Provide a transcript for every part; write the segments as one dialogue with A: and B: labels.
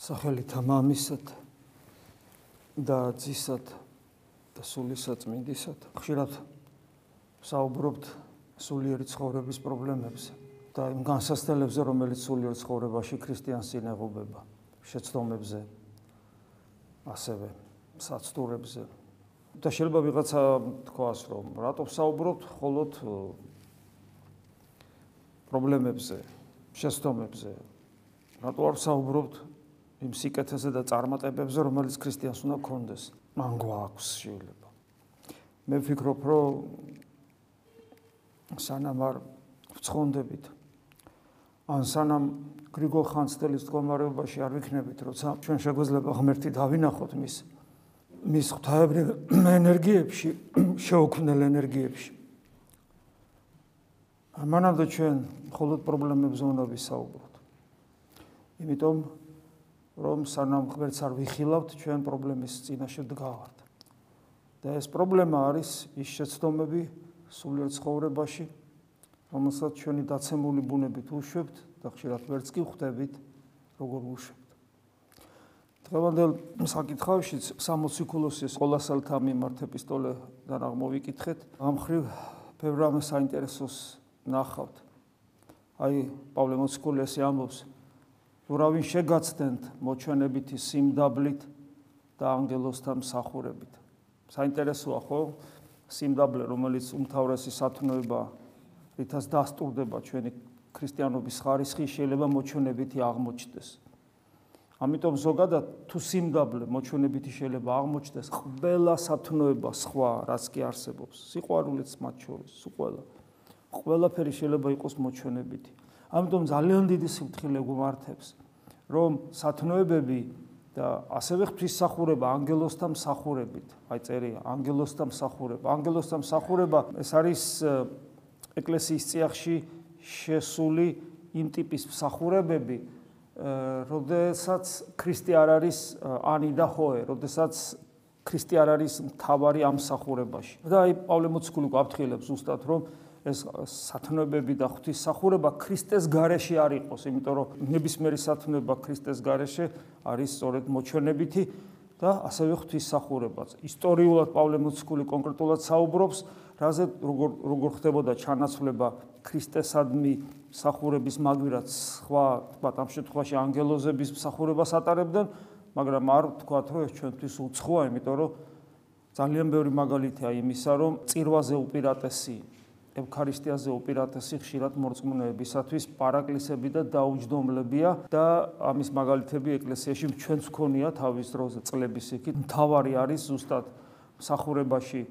A: სახელითა მამისად და ძისად და სულისა წმინდისად ხშირად საუბრობთ სულიერი ცხოვრების პრობლემებზე და იმ განსასწრებლებზე რომელიც სულიერ ცხოვრებაში ქრისტიანს ინაღობება შეცდომებზე ასევე საცდურებზე. და შეიძლება ვიღაცა თქვას რომ რატო საუბრობთ მხოლოდ პრობლემებზე შეცდომებზე? რატო არ საუბრობთ იმ სიკეთეზე და წარმატებებზე, რომელიც ქრისტიანს უნდა გქონდეს. მან გვაქვს შეიძლება. მე ვფიქრობ, რომ სანამ არ ვცხონდებით ან სანამ გრიგოლ ხანძთელის მდგომარეობაში არ ვიქნებით, როცა ჩვენ შეგვეძლება ღმერთი დავინახოთ მის მის ღვთაებრივ ენერგიებში, შეუქმნელ ენერგიებში. ამანამდე ჩვენ მხოლოდ პრობლემებზე უნდა ვისაუბროთ. იმიტომ რომ სანამ ღმერთს არ ვიხილავთ, ჩვენ პრობლემის წინაშე დგავართ. და ეს პრობლემა არის ის შეცდომები სულიერ ცხოვრებაში, რომელსაც ჩვენი დაცემული ბუნებით უშვებთ და ხშირად ვერც კი ხვდებით, როგორ უშვებთ. დღევანდელ საკითხავში 60 კულოსის ყოლასალთა მიმართ ეპისტოლედან აღმოვიკითხეთ. ამ ხრივ ბევრ ამ საინტერესოს ნახავთ. აი, პავლე მოციქულიესი ამბობს, ურავინ შეგაცდენთ მოჩვენებითი სიმდაბლით და ანგელოსთან მსახურებით. საინტერესოა ხო? სიმდაბლე, რომელიც უმთავრესი სათნოება, რითაც დასტურდება ჩვენი ქრისტიანობის ხარისხი, შეიძლება მოჩვენებითი აღმოჩნდეს. ამიტომ ზოგადად თუ სიმდაბლე მოჩვენებითი შეიძლება აღმოჩნდეს, ყველა სათნოება სხვა, რაც კი არსებობს, სიყვარულიც მათ შორის, სულ ყველა. ყველაფერი შეიძლება იყოს მოჩვენებითი. ამიტომ ძალიან დიდი სიფრთხილე გვმართებს რომ სათნოებები და ასევე ღვთისმსახურება ანგელოსთან მსახურებით აი წერია ანგელოსთან მსახურება ანგელოსთან მსახურება ეს არის ეკლესიის წიაღში შესული იმ ტიპის მსახურებები როდესაც ქრისტე არ არის ანი და ხოე როდესაც ქრისტე არ არის მთავარი ამ მსახურებაში. და აი პავლე მოციქული გვაფრთხილებს ზუსტად რომ ეს სათნოებები და ღვთისმსახურება ქრისტეს გარეშე არ იყოს, იმიტომ რომ ნებისმიერი სათნოება ქრისტეს გარეშე არის სწორედ მოჩვენებითი და ასევე ღვთისმსახურებაც. ისტორიულად პავლე მოციქული კონკრეტულად საუბრობს, რაზე როგორ როგორ ხდებოდა ჩანაცვლება ქრისტესადმი მსახურების მაგვირად სხვა თქვათ ამ შემთხვევაში ანგელოზების მსახურებას ატარებდნენ, მაგრამ არ თქვათ რომ ეს ჩვენთვის უცხოა, იმიტომ რომ ძალიან ბევრი მაგალითია იმისა, რომ წირვაზე უპირატესი ევქარისტიაზე უპირატესი ხშირად მორწმუნეებისათვის პარაკლისები და დაუჯდომლებია და ამის მაგალითები ეკლესიაში ჩვენც ქონია თავის დროზე წლების იქით. მთავარი არის ზუსტად მსახურებაში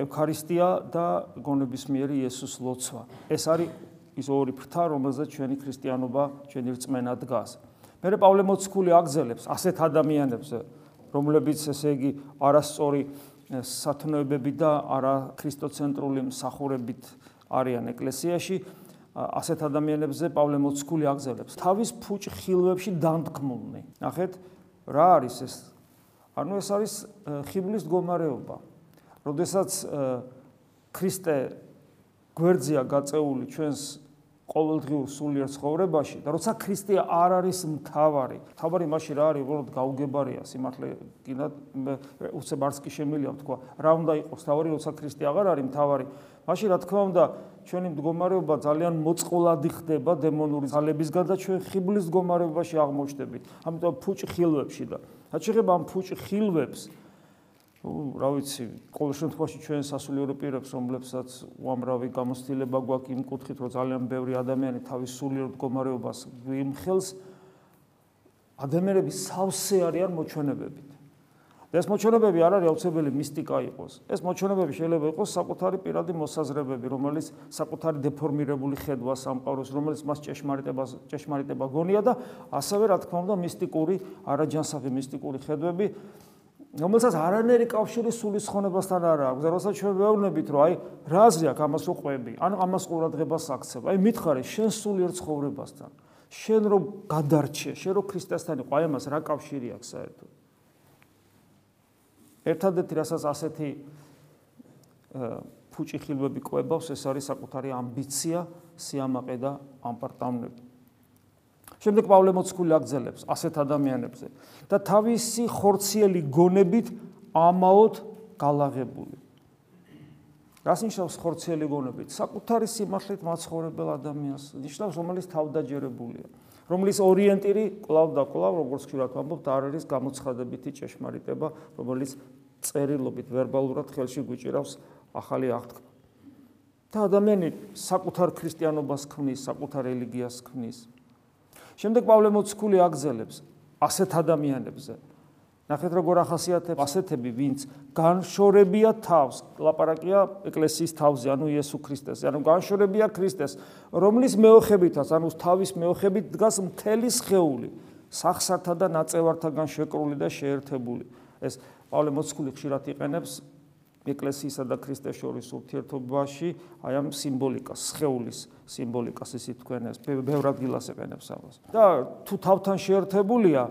A: ევქარისტია და გონებისმიერი იესოს ლოცვა. ეს არის ის ორი ფრთა, რომელზეც ჩვენი ქრისტიანობა, ჩვენი რწმენა დგას. მე პავლე მოციქული აგზელებს ასეთ ადამიანებს, რომლებიც ესე იგი არასწორი სათნოებები და არა ქრისტოცენტრული მსახურებით არიან ეკლესიაში ასეთ ადამიანებზე პავლე მოციქული აგზელებს. თავის ფუჭ ხილვებში დანთქმულნი. ნახეთ რა არის ეს? ანუ ეს არის ხიბლის მდგომარეობა. როდესაც ქრისტე გვერდზია გაწეული ჩვენს ყოველდღიურ სულიერ ცხოვრებაში და როცა ქრისტე არ არის მთავარი, მთავარი მაშინ რა არის, უბრალოდ გაუგებარია სიმართლე, კიდე უცებ არც კი შემიძლია თქვა, რა უნდა იყოს მთავარი, როცა ქრისტე აღარ არის მთავარი. მაშინ რა თქმა უნდა, ჩვენი მდგომარეობა ძალიან მოწყვლადი ხდება დემონური ძალებისგან და ჩვენ ხიბლის მდგომარეობაში აღმოჩნდებით. ამიტომ ფუჭ ხილვებში და რაც შეიძლება ამ ფუჭ ხილვებს ну, რა ვიცი, ყოველ შემთხვევაში ჩვენ სასულიერო პირებს, რომლებსაც უამრავი გამოცდილება გვაქვს იმ კუთხით, რომ ძალიან ბევრი ადამიანი თავის სულიერ მდგომარეობას ვიმხელს, ადამიანები სავსე არიან მოჩვენებებით. და ეს მოჩვენებები არ არის აუცილებელი მისტიკა იყოს. ეს მოჩვენებები შეიძლება იყოს საკუთარი პირადი მოსაზრებები, რომელიც საკუთარი დეფორმირებული ხედვა სამყაროს, რომელიც მას ჭეშმარიტებას ჭეშმარიტება გონია და ასევე რა თქმა უნდა მისტიკური, არაჯანსაღი მისტიკური ხედვები, რომელსაც არანერი კავშირი სულის ხონებასთან არ აქვს. როდესაც ჩვენ ვეუბნებით, რომ აი რა აზრი აქვს ამას უყვები, ან ამას ყურადღებას აქცევ. აი მითხარე შენ სულიერ ცხოვრებასთან. შენ რომ გადარჩე, შენ რომ ქრისტესთან იყო, აი ამას რა კავშირი აქვს საერთოდ? ერთადერთი რასაც ასეთი ფუჭი ხილვები ყვებავს, ეს არის საკუთარი ამბიცია, სიამაყე და ამპარტავნები. შემდეგ პავლე მოციქული აგზელებს ასეთ ადამიანებზე და თავისი ხორციელი გონებით ამაოდ galაღებული. რას ნიშნავს ხორციელი გონებით? საკუთარი სიმართლით მაცხოვრებელ ადამიანს, ნიშნავს რომელიც თავდაჯერებულია, რომლის ორიენტირი კლავ და კლავ, როგორც ხშირად ვამბობთ, არ არის გამოცხადებითი ჭეშმარიტება, რომელიც წერილობით ვერბალურად ხელში გვიჭირავს ახალი აღთქმა. და ადამიანი საკუთარ ქრისტიანობას ქმნის, საკუთარ რელიგიას ქმნის. შემდეგ პავლე მოციქული აგზელებს ასეთ ადამიანებზე. ნახეთ როგორ ახასიათებს ასეთები, ვინც განშორებია თავს, ლაპარაკია ეკლესიის თავზე, ანუ იესო ქრისტეს, ანუ განშორებია ქრისტეს, რომლის მეოხებითაც, ანუ თავის მეოხებით დგას მთელი სხეული, სახსართა და ნაწევართაგან შეკრული და შეერთებული. ეს პავლე მოციქული ხშირად იყენებს ეკლესიისა და ქრისტეს შორის ურთიერთობაში აი ამ სიმბოლიკას, სხეულის სიმბოლიკას ისე თქვენ ეს ბევრ ადგილას ეყენებს ამას. და თუ თავთან შეერთებულია,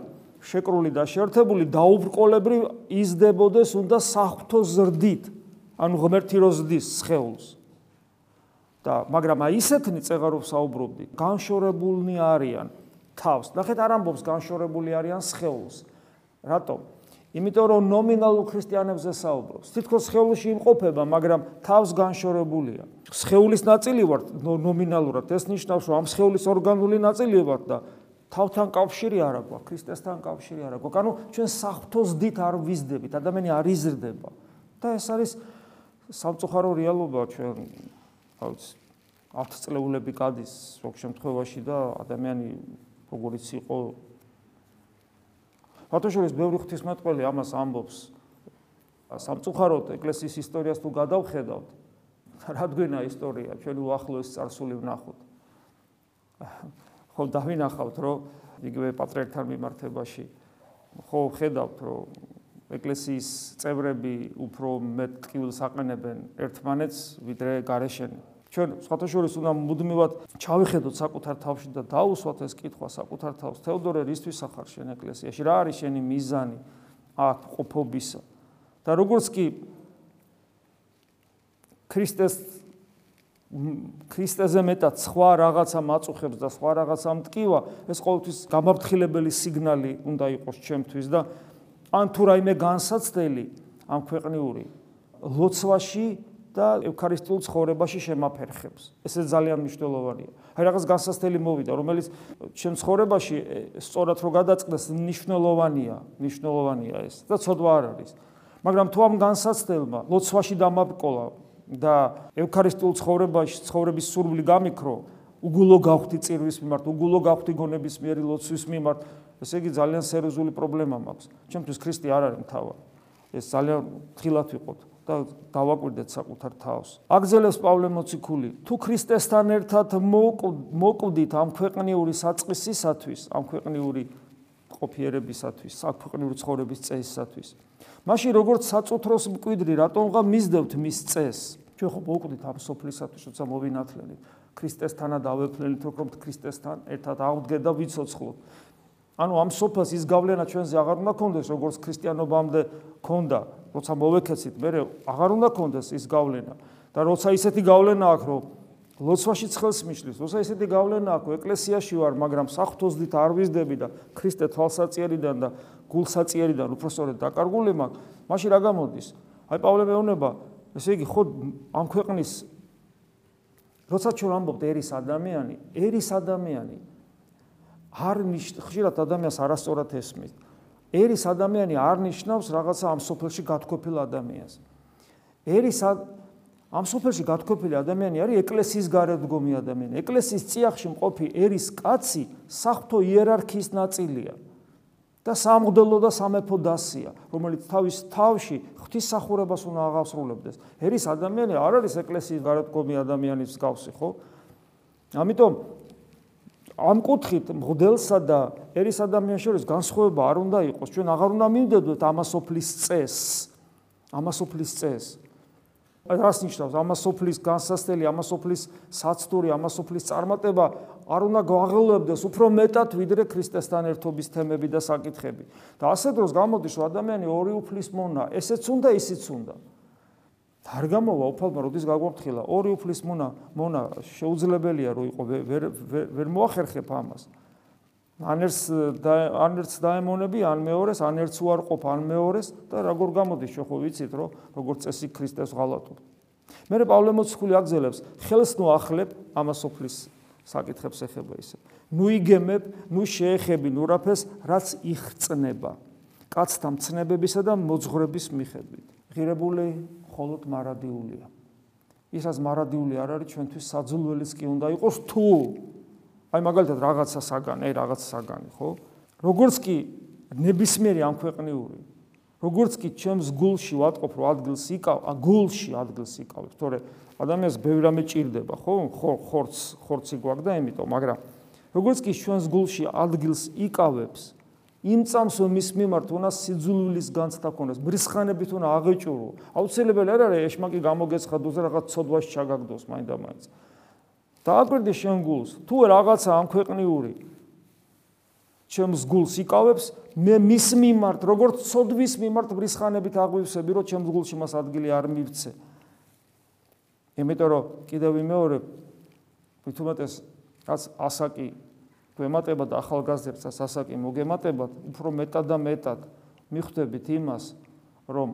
A: შეკრული და შეერთებული დაუბრკოლებრივ იზდებოდეს უნდა საფრთხო ზრდით, ანუ ღმერთი როზდის სხეულს. და მაგრამ აი ისეთნი წეღარობს საუბრობდი, განშორებულნი არიან თავს. ნახეთ არ ამბობს განშორებული არიან სხეულს. რატომ? იმიტომ რომ ნომინალურ ქრისტიანებზე საუბრობს. თითქოს სხეულში იმყოფება, მაგრამ თავს განშორებულია. სხეულის ნაწილი ვარ ნომინალურად. ეს ნიშნავს, რომ ამ სხეულის ორგანული ნაწილი ვარ და თავთან კავშირი არ აქვს, ქრისტესთან კავშირი არ აქვს. ანუ ჩვენ საფრთხოს დიდ არ ვიზდებით, ადამიანი არ იზრდება. და ეს არის სამწუხარო რეალობა ჩვენ რაც 10 წლეულები გადის ზოგ შემთხვევაში და ადამიანი როგორიც იყო ფათოშორის ბევრი ღვთისმეტყველი ამას ამბობს. სამწუხაროდ ეკლესიის ისტორიას თუ გადავხედავთ რადგენა ისტორია? ჩვენი უახლოეს წარსული ვნახოთ. ხო დავინახავთ რომ იგივე პატრიარქთან მიმართებაში ხო ხედავთ რომ ეკლესიის წევრები უფრო მეტ ტკივილს აყენებენ ერთმანეთს ვიდრე გარეშენი ჩვენ საერთაშორის უნდა მუდმივად ჩავიხედოთ საკუთარ თავში და დაუსვათ ეს კითხვა საკუთარ თავს. თეოდორე რისთვის ახარ შენ ეკლესიაში? რა არის შენი მიზანი აქ ყოფობისა? და როგორც კი ქრისტეს ქრისტეზე მეტად სხვა რაღაცა მაწუხებს და სხვა რაღაცა მткиვა, ეს ყოველთვის გამაფრთხილებელი სიგნალი უნდა იყოს ჩემთვის და ან თუ რაიმე განსაცდელი ამ ქვეყნიური ლოცვაში და ევქარისტიულ ცხოვრებაში შემაფერხებს. ესე ძალიან მნიშვნელოვანია. აი რაღაც განსასწრელი მოვიდა, რომელიც ჩემ ცხოვრებაში სწორად რო გადაწყდეს, მნიშვნელოვანია, მნიშვნელოვანია ეს და ცოდვა არ არის. მაგრამ თუ ამ განსასწრელმა ლოცვაში დამაბკოლა და ევქარისტიულ ცხოვრებაში ცხოვრების სურვილი გამიქრო, უგულო გავხდი წირვის მიმართ, უგულო გავხდი გონების მიერი ლოცვის მიმართ, ესე იგი ძალიან სერიოზული პრობლემა მაქვს. ჩემთვის ქრისტე არ არის მთავარი. ეს ძალიან ხილათ ვიყოთ. და დავაკვირდეთ საკუთარ თავს. აგზელებს პავლე მოციქული, თუ ქრისტესთან ერთად მოკვდით ამ ქვეყნიური საწყისისათვის, ამ ქვეყნიური ყოფიერებისათვის, საქვეყნიური ცხოვრების წესისათვის. მაშინ როგორც საწუთროს მკვიდრი, რატომღა მისდევთ მის წესს? ჩვენ ხო მოკვდით ამ სოფლისათვის, როცა მოვინათლენით. ქრისტესთანა დავეფლენით, რომ ქრისტესთან ერთად ავდგეთ და ვიცოცხლოთ. ანუ ამ სოფელს ის გავლენა ჩვენზე აღარ უნდა კონდეს, როგორც ქრისტიანობამდე ქონდა, როცა მოვეკეცით, მე აღარ უნდა კონდეს ის გავლენა. და როცა ისეთი გავლენა აქვს, რომ ლოცვაში ცხელს მიშლის, როცა ისეთი გავლენა აქვს, ეკლესიაში ვარ, მაგრამ საფრთოზდით არ ვიზდები და ქრისტე თვალსაწიერიდან და გულსაწიერიდან უფრო სწორედ დაკარგული მაქვს, მაშინ რა გამოდის? აი პავლე მეუბნება, ესე იგი, ხო ამ ქვეყნის როცა ჩვენ ამბობთ ერის ადამიანი, ერის ადამიანი არ ნიშნავს, ხშირად ადამიანს არასწორად ესმის. ერის ადამიანი არ ნიშნავს რაღაცა ამ სოფელში გათქვეფილ ადამიანს. ერის ამ სოფელში გათქვეფილი ადამიანი არის ეკლესიის გარეთდგომი ადამიანი. ეკლესიის წიაღში მყოფი ერის კაცი საფრთხო იერარქიის ნაწილია და სამღდელო და სამეფო დასია, რომელიც თავის თავში ღვთისმსახურებას უნდა აღასრულებდეს. ერის ადამიანი არ არის ეკლესიის გარეთდგომი ადამიანის მსგავსი, ხო? ამიტომ ამ კუთხით მღდელსა და ერის ადამიანს შორის განსხვავება არ უნდა იყოს. ჩვენ აღარ უნდა მივდედოთ ამასოფლის წეს. ამასოფლის წეს. რას ნიშნავს ამასოფლის განსასწრელი, ამასოფლის საცდური, ამასოფლის წარმატება არ უნდა გვაღელვებდეს უფრო მეტად ვიდრე ქრისტესთან ერთობის თემები და საკითხები. და ასე დროს გამოდის, რომ ადამიანი ორი უფლის მონა, ესეც უნდა, ისიც უნდა. არ გამოვა უფალმა როდის გაგვაფრთხილა ორი უფლის მონა მონა შეუძლებელია რომ იყო ვერ ვერ მოახერხებ ამას ან ერთს და ან ერთს დაემონები, ან მეორეს, ან ერთს უარყოფ, ან მეორეს და როგორ გამოდის შე ხო ვიცით რომ როგორ წესი ქრისტეს ღალატობ. მე პავლე მოციქული აგზელებს ხელს ნუ ახლებ ამასოფლის საკითხებს ეხება ისე. ნუ იგემებ, ნუ შეეხები ნუ რაფეს, რაც იხწნება. კაცთა მცნებებისა და მოძღვრების მიხედვით. ღირებული მხოლოდ მარადიულია. ისაც მარადიული არ არის ჩვენთვის საძულველიც კი უნდა იყოს თუ აი მაგალითად რაღაცა საგანი, აი რაღაცა საგანი, ხო? როგორც კი ნებისმიერი ამ ქვეყნიური, როგორც კი ჩემს გულში ვატყობ, რომ ადგილს იკავ, ა გულში ადგილს იკავ, თორე ადამიანს ბევრი რამე ჭირდება, ხო? ხორც, ხორცი გვაქვს და ამიტომ, მაგრამ როგორც კი ჩვენს გულში ადგილს იკავებს, იმ წამს მის მიმართ უნდა სიძულვილის განცდა ქონდეს, ბრისხანებით უნდა აღეჭურო. აუცილებელი არ არის ეშმაკი გამოგეცხადოს და რაღაც ცოდვაში ჩაგაგდოს მაინდამაინც. დააკვირდი შენ გულს, თუ რაღაცა ამ ქვეყნიური ჩემს გულს იკავებს, მე მის მიმართ, როგორც ცოდვის მიმართ ბრისხანებით აღვივსები, რომ ჩემს გულში მას ადგილი არ მივცე. იმიტომ რომ კიდევ ვიმეორებ, თუმცა რაც ასაკი გვემატება და ახალგაზრდებს ასაკი მოგემატებათ, უფრო მეტად და მეტად მიხვდებით იმას, რომ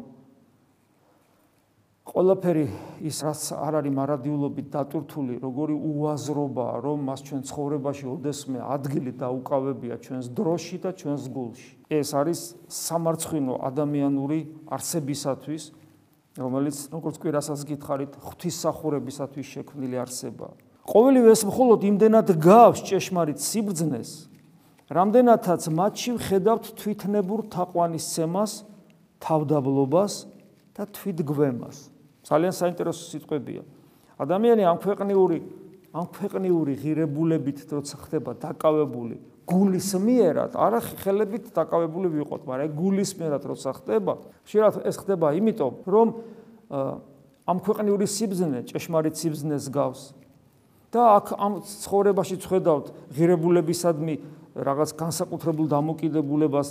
A: ყველაფერი ის რაც არ არის მარადიულობით დატურთული, როგორი უაზრობაა, რომ მას ჩვენ ცხოვრებაში ოდესმე ადგილი დაუკავებია ჩვენს დროში და ჩვენს გულში. ეს არის სამარცხინო ადამიანური არსებისათვის, რომელიც როგორც კვირასაც გითხარით, ღვთისმსახურებისათვის შექმნილი არსებაა. ყოველივე ეს მხოლოდ იმდენად გავს ჭეშმარიტ სიბრძნეს, რამდენადაც მათში ვხედავთ თვითნებურ თაყვანისცემას, თავდაბლობას და თვითგვემას. ძალიან საინტერესო სიტყვებია. ადამიანი ამ ქვეყნიური ამ ქვეყნიური ღირებულებით როცა ხდება დაკავებული გულის მიერად, არა ხელებით დაკავებული ვიყოთ, მაგრამ გულის მიერად როცა ხდება, შეიძლება ეს ხდება იმიტომ, რომ ამ ქვეყნიური სიბზნე ჭეშმარიტ სიბზნეს გავს და აქ ამ ცხოვრებაში წხედავთ ღირებულებისადმი რაღაც განსაკუთრებულ დამოკიდებულებას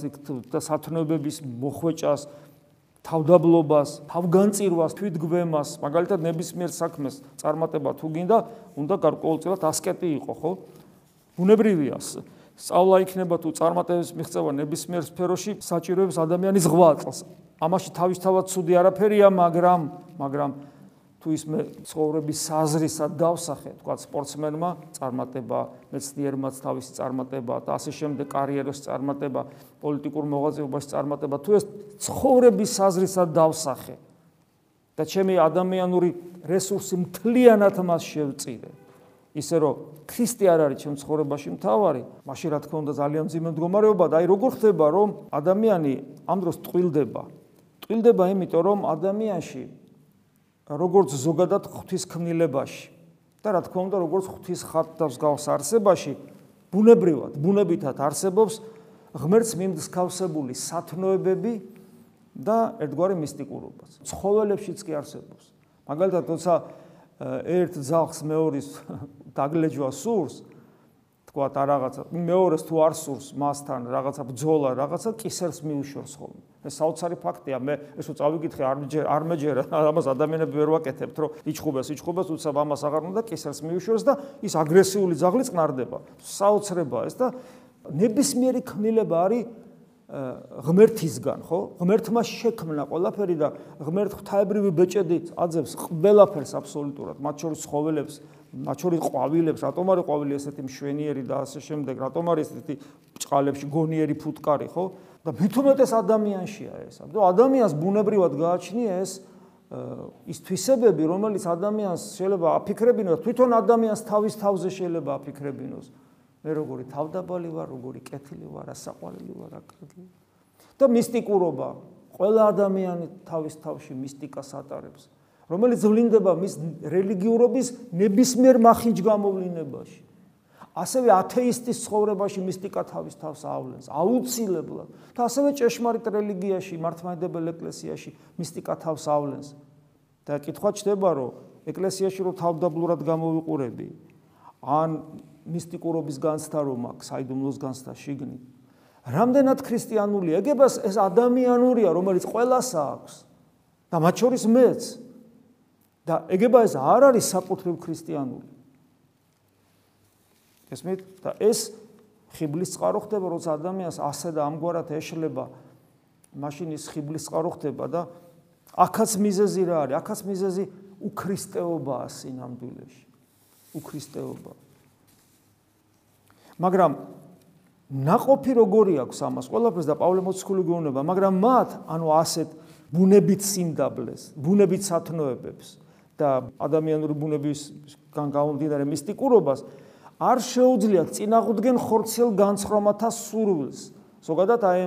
A: და სათნოებების მოხვეჭას თავდაბლობას, თავგანწირვას, თვითგვემას, მაგალითად ნებისმიერ საქმეს წარმატება თუ გინდა, უნდა გარკვეულწილად ასკეტი იყო, ხო? ბუნებრივია. სწავლა იქნება თუ წარმატების მიღწევა ნებისმიერ სფეროში საჭიროებს ადამიანის ღვაწლს. ამაში თავისთავად ცუდი არაფერია, მაგრამ მაგრამ თუ ის მე ცხოვრების საზრისად დავსახე, თქვა სპორტსმენმა, წარმატება, მეცნიერმაც თავისი წარმატება და ასე შემდეგ კარიერის წარმატება, პოლიტიკურ მოღვაწეობაში წარმატება, თუ ეს ცხოვრების საზრისად დავსახე და ჩემი ადამიანური რესურსი მთლიანად მას შევწირე. ისე რომ ქრისტე არ არის ჩემ ცხოვრებაში მთავარი, მაშინ რა თქმა უნდა ძალიან ძიმე მდგომარეობა და აი როგორ ხდება რომ ადამიანი ამ დროს ტყილდება. ტყილდება იმიტომ რომ ადამიანში როგორც ზოგადად ღვთისქმნილებაში და რა თქმა უნდა როგორც ღვთის ხატავს გავს არსებაში ბუნებრივად ბუნებითად არსებობს ღმერთს მიმსგავსებული სათნოებები და ერთგვარი მისტიკურობაც. ცხოველებშიც კი არსებობს. მაგალითად თორსა ერთ ძაღლს მეორის დაგლეჯვა სურს თქვა და რაღაცა მეორეს თუ არ სურს მასთან რაღაცა ბძოლა რაღაცა კისერს მიუშორს ხოლმე. ეს საოცარი ფაქტია. მე ესო წავიკითხე არ არ მეჯერა ამას ადამიანები ვერ ვაკეთებთ რომ იჩხუბეს იჩხუბეს უცებ ამას აღარ უნდა კისერს მიუშორს და ის აგრესიული ძაღლი წნარდება საოცრება ეს და ნებისმიერი ქმნილება არის ღმერთისგან ხო? ღმერთმა შექმნა ყველაფერი და ღმერთ ღვთაებრივი ბეჭედი აძებს ყველაფერს აბსოლუტურად მათ შორის ცხოველებს შორის ყვავილებს, რატომ არის ყვავილი ესეთი მშვენიერი და ასე შემდეგ, რატომ არის ესეთი ბჭყალებში გონიერი ფუტკარი, ხო? და მithumetes ადამიანშია ეს. ანუ ადამიანს ბუნებრივად გააჩნია ეს ის თვისებები, რომელიც ადამიანს შეიძლება აფიქრებინოს, თვითონ ადამიანს თავის თავზე შეიძლება აფიქრებინოს. მე როგორი თავდაბალი ვარ, როგორი კეთილი ვარ, ასაყვარელი ვარ, აკრგი. და მისტიკურობა, ყველა ადამიანი თავის თავში მისტიკას ატარებს. რომელიც ვლინდება მის რელიგიურობის ნებისმიერ მახინჯ გამოვლინებაში. ასევე ათეისტის ცხოვრებაში მისტიკა თავის თავს ავლენს, აუცილებლად. და ასევე ჭეშმარიტ რელიგიაში, მართლმადიდებელ ეკლესიაში მისტიკა თავს ავლენს. და კითხვა ჩდება, რომ ეკლესიაში რო თავდაბლურად გამოვიყურები, ან მისტიკურობის განცდა რომ აქვს, საიდუმლოს განცდა შიგნით. რამდენად ქრისტიანული ეგებას ეს ადამიანურია, რომელიც ყველას აქვს. და მათ შორის მეც და ეგება ეს არ არის საკუთრივ ქრისტიანული. ესმით? და ეს ხიბლის წყარო ხდება, როცა ადამიანს ასე და ამგვარად ეშლება, მაშინ ის ხიბლის წყარო ხდება და აქაც მიზეზი რა არის? აქაც მიზეზი უქრისტეობაა სინამდვილეში. უქრისტეობა. მაგრამ ناყოფი როგორი აქვს ამას ყველაფერს და პავლე მოციქული გვეუბნება, მაგრამ მათ, ანუ ასეთ ბუნებით სიმდაბლეს, ბუნებით სათნოებებს და ადამიანური ბუნებისგან გამომდინარე მისტიკურობას არ შეუძლიათ წინაღუდგენ ხორცელ განცხრომათა სურვილს. ზოგადად აი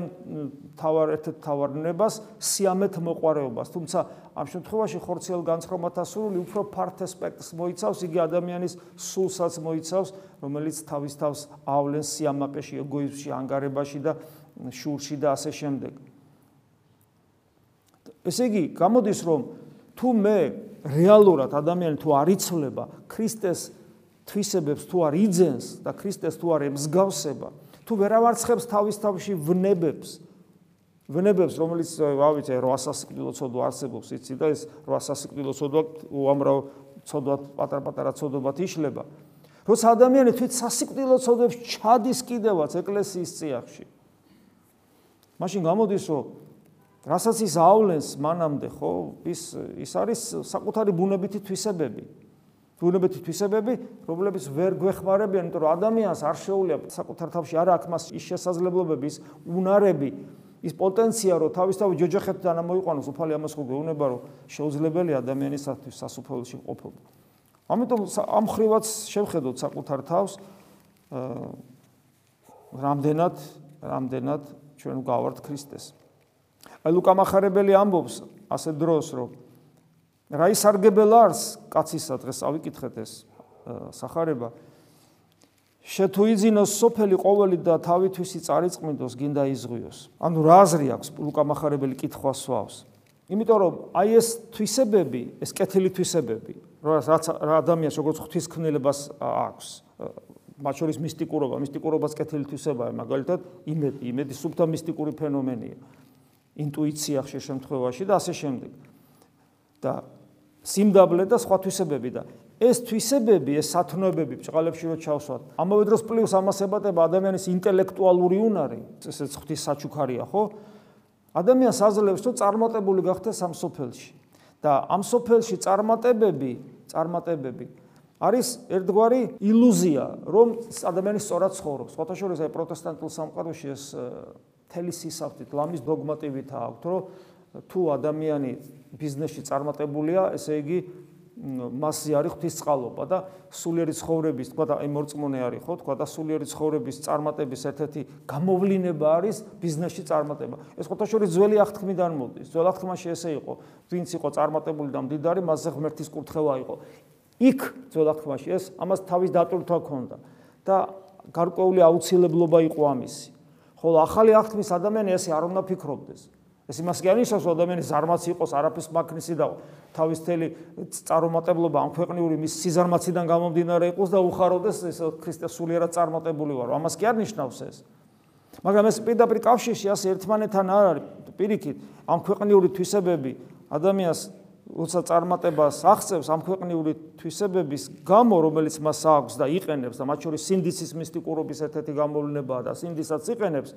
A: თავარ ერთ თავარნებას სიამეთ მოყარეობას, თუმცა ამ შემთხვევაში ხორცელ განცხრომათა სურვილი უფრო ფართ ასპექტს მოიცავს, იგი ადამიანის სულსაც მოიცავს, რომელიც თავის თავს ავლენს სიამაყეში, ეგოიზმში, ანგარებაში და შურში და ასე შემდეგ. ესე იგი, გამოდის რომ თუ მე რეალურად ადამიანი თუ არ იცვლება ქრისტეს თვისებებს თუ არ იძენს და ქრისტეს თუ არ ემსგავსება, თუ ვერავარცხებს თავის თავში ვნებებს, ვნებებს, რომელიც ავიცე 800 სიკვდილო ცოდვა არსებობს, იცი და ეს 800 სიკვდილო ცოდვა უამრავ ცოდვა პატარ-პატარა ცოდვათ იშლება. როცა ადამიანი თვით სასიკვდილო ცოდვებს ჩადის კიდევაც ეკლესიის წიაღში. მაშინ გამოდის, რომ რასაც ის ავლენს მანამდე, ხო, ის ის არის საკუთარი ბუნებითი თვისებები. ბუნებითი თვისებები, რომლებიც ვერ გვეხმარებიან, იმიტომ რომ ადამიანს არ შეუძლია საკუთარ თავში არ აქვს მას ის შესაძლებლობები, ის უნარები, ის პოტენცია, რომ თავისთავად ჯოჯოხებთან ამოიყვანოს, უფალი ამას ხო გეუბნება, რომ შეუძლებელი ადამიანისათვის სასופველში ყოფობა. ამიტომ ამ ხრივაც შევხედოთ საკუთარ თავს აა რამდენად რამდენად ჩვენ გავართ ქრისტეს. აი ლუკა მახარებელი ამბობს ასე დროს რომ რა ისარგებელ არს კაცისა დღეს? ავიკითხეთ ეს სახარება. შეთუიძინოს სოფელი ყოველი და თავითვისი წარიწმინდოს გინდა იზღვიოს ანუ რა აზრი აქვს ლუკა მახარებელი კითხვას სვავს? იმიტომ რომ აი ეს თვისებები ეს კეთილი თვისებები რაც რა ადამიანს როგორც ღვთისქმნელებას აქვს მათ შორის მისტიკურობა მისტიკურობას კეთილი თვისებაა მაგალითად იმედი იმედი სუბთა მისტიკური ფენომენია. ინტუიცია ხშირ შემთხვევაში და ასე შემდეგ. და სიმდაბლე და სხვა თვისებები და ეს თვისებები, ეს სათნოებები ბჭყალებში რო ჩავსვათ, ამავე დროს პლუს ამას ებატება ადამიანის ინტელექტუალური უნარი, ესეც ღვთის საჩუქარია, ხო? ადამიანს აძლევს, რომ წარმატებული გახდეს ამ სოფელში. და ამ სოფელში წარმატებები, წარმატებები არის ერთგვარი ილუზია, რომ ადამიანი სწორად ცხოვრობს. სხვათა შორის აი პროტესტანტულ სამყაროში ეს თელი სისავთით ლამის დოგმატივით აქვთ, რომ თუ ადამიანი ბიზნესში წარმატებულია, ესე იგი მასზე არის ღვთისწყალობა და სულიერი ცხოვრების, თქვა და აი მორწმუნე არის ხო, თქვა და სულიერი ცხოვრების წარმატების ერთ-ერთი გამოვლინება არის ბიზნესში წარმატება. ეს ხოთაშორის ძველი აღთქმიდან მოდის. ძველ აღთქმაში ესე იყო, ვინც იყო წარმატებული და მდიდარი, მასზე ღმერთის კურთხევა იყო. იქ ძველ აღთქმაში ეს ამას თავის დატვირთვა ჰქონდა და გარკვეული აუცილებლობა იყო ამისი. ხოლო ახალი აღთქმის ადამიანი ესე არ უნდა ფიქრობდეს. ეს იმას კი ანიშნავს, რომ ადამიანი ზარმაცი იყოს, არაფერს მაქნისი და თავის თელი წარუმატებლობა ამ ქვეყნიური მის სიზარმაციდან გამომდინარე იყოს და უხაროდეს ეს ქრისტეს სულიერად წარმატებული ვარო. ამას კი არ ნიშნავს ეს. მაგრამ ეს პირდაპირ კავშირში ასე ერთმანეთთან არ არის. პირიქით, ამ ქვეყნიური თვისებები ადამიანს როცა წარმატებას აღწევს ამ ქვეყნიური თვისებების გამო, რომელიც მას აქვს და იყენებს და მათ შორის სინდისის მისტიკურობის ერთ-ერთი გამოვლენაა და სინდისაც იყენებს,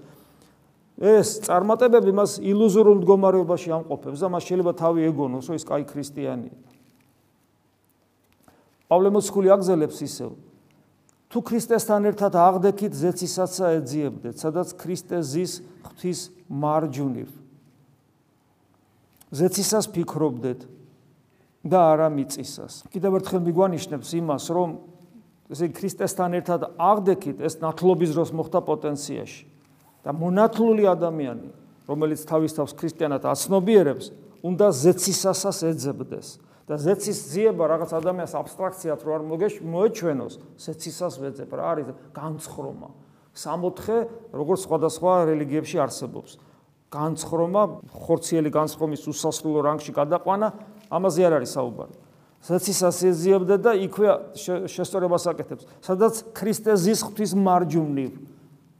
A: ეს წარმატებები მას ილუზორულ მდგომარეობაში ამყოფებს და მას შეიძლება თავი ეგონოს, რომ ის კაი ქრისტიანია. პავლე მოციქული აგზელებს ისევ თუ ქრისტესთან ერთად აღდექით ზეცისაცა ეძიებდეთ, სადაც ქრისტე ზის ღვთის მარჯვნივ. ზეცისას ფიქრობდეთ, და არა მიწისას. კიდევ ერთხელ მიგვანიშნებს იმას, რომ ესე ქრისტესთან ერთად აღდექით ეს ნათლობის დროს მოხდა პოტენციაში და მონათლული ადამიანი, რომელიც თავის თავს ქრისტიანად აცნობიერებს, უნდა ზეცისასას ეძებდეს. და ზეცის ძიება რაღაც ადამიანს აბსტრაქციად რო არ მოეჩვენოს, ზეცისას ვეძებ რა არის განცხრომა. სამოთხე, როგორც სხვადასხვა რელიგიებში არსებობს. განცხრომა, ხორციელი განცხრომის უსასრულო რანგში გადაყვანა ამაზე არ არის საუბარი. საცისას ეძიებდა და იქვე შესწორებას აკეთებს. სადაც ქრისტე ზის ღვთის მარჯვნივ.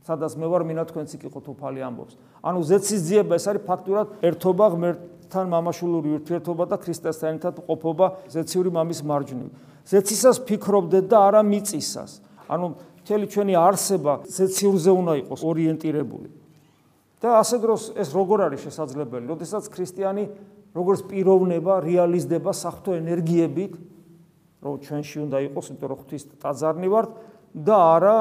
A: სადაც მე ვარ მინა თქვენც იქ იყოთ უფალი ამბობს. ანუ ზეცის ძიება ეს არის ფაქტურად ერთობა ღმერთთან მამაშულური ურთიერთობა და ქრისტესთან ერთად ყოფობა ზეციური მამის მარჯვნივ. ზეცისას ფიქრობდეთ და არა მიწისას. ანუ მთელი ჩვენი არსება ზეციურზე უნდა იყოს ორიენტირებული. და ასე დროს ეს როგორ არის შესაძლებელი? როდესაც ქრისტიანი როგორც პიროვნება რეალიზდება საფრთხო ენერგიებით, რომ ჩვენში უნდა იყოს, იმიტომ რომ ღვთის ტაძარნი ვართ და არა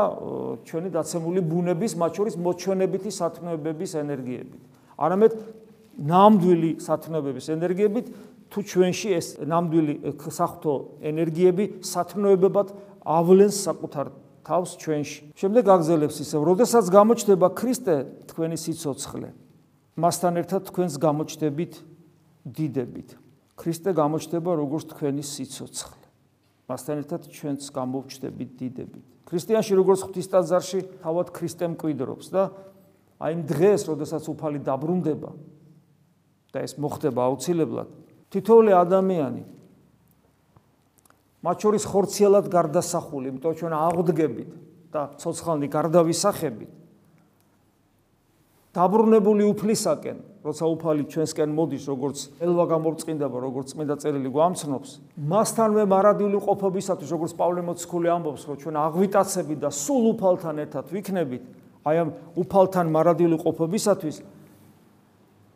A: ჩვენი დაცემული ბუნების, მათ შორის მოჩვენებითი სათნოებების ენერგიებით. არამედ ნამდვილი სათნოებების ენერგიებით თუ ჩვენში ეს ნამდვილი საფრთხო ენერგიები სათნოებებად ავლენს საკუთარ თავს ჩვენში. შემდეგ აგზელებს ისე, როდესაც გამოჩნდება ქრისტე თქვენი სიцоცხლე, მასთან ერთად თქვენს გამოჩნდებით დიდებით. ქრისტე გამოჩნდება როგორც თქვენი სიцоცხლე. მასთან ერთად ჩვენს გამოჩნდებით დიდებით. ქრისტიანში როგორც ღვთისტაძარში თავად ქრისტე მკვიდრობს და აი დღეს, როდესაც უფალი დაბრუნდება და ეს მოხდება აუცილებლად, თითოეული ადამიანი მათ შორის ხორციელად გარდასახული, იმიტომ ჩვენ აღდგებით და ცოცხალნი გარდავისახებით. დაბრუნებული უფლისაკენ, როცა უფალი ჩვენსკენ მოდის, როგორც ელვა გამორწინდება, როგორც წმინდა წერილი გვამცნობს, მასთანვე მარადიული ყოფობისათვის, როგორც პავლე მოციქული ამბობს, რომ ჩვენ აღვიტაცებით და სულ უფალთან ერთად ვიქნებით, აი ამ უფალთან მარადიული ყოფობისათვის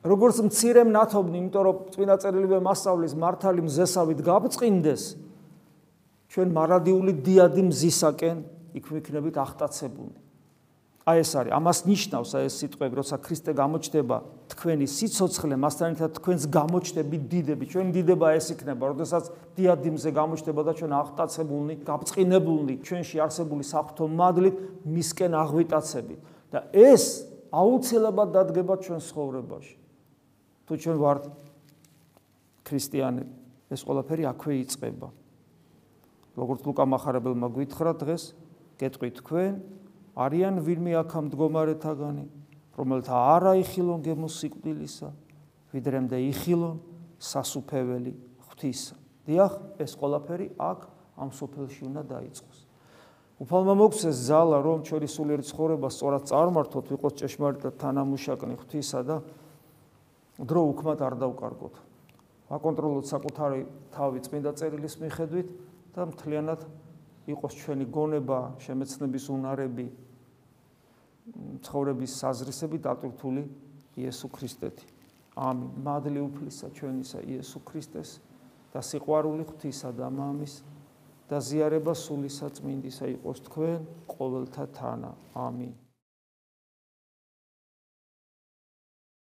A: როგორც მცირე მნათობნი, იმიტომ რომ წმინდა წერილი მასწავლის მართალი მზესავით გაბწყინდეს, ჩვენ მარადიული დიადი მზისაკენ იქ ვიქნებით ახტაცებული. აი ეს არის. ამას ნიშნავს აი ეს სიტყვები, როცა ქრისტე გამოჩდება თქვენი სიცოცხლე, მასთან ერთად თქვენს გამოჩდებით დიდები. ჩვენ დიდება ეს იქნება, როდესაც დიადიმზე გამოჩდება და ჩვენ აღტაცებულნი, გაბწყინებულნი, ჩვენში არსებული საფრთო მადლით მისკენ აღვიტაცებით. და ეს აუცილებლად დადგება ჩვენ ცხოვრებაში. თუ ჩვენ ვართ ქრისტიანები, ეს ყველაფერი აქვე იწყება. როგორც ლუკა მახარებელმა გითხრა დღეს, გეტყვით თქვენ არიან ვინმე აქა მდგომარეთაგანი, რომელთა არა იხილონ გემოსიკვდილისა, ვიდრემდე იხილონ სასუფეველი ღვთისა. დიახ, ეს ყველაფერი აქ ამ სოფელში უნდა დაიწყოს. უფალმა მოგცეს ზალა, რომ ჩვენი სულიერი ცხოვრება სწორად წარმართოთ, ვიყოს ჭეშმარიტად თანამუშაკნი ღვთისა და დრო უკმად არ დავკარგოთ. აკონტროლოთ საკუთარი თავი წმინდა წერილის მიხედვით და მთლიანად იყოს ჩვენი გონება, შემეცნების უნარები, ცხოვრების საზრისები დატვირთული იესო ქრისტეთი. ამინ. მადლი უფლისა ჩვენისა იესო ქრისტეს და სიყვარული ღვთისა და მამის და ზიარება სულისა წმინდისა იყოს თქვენ ყოველთა თანა. ამინ.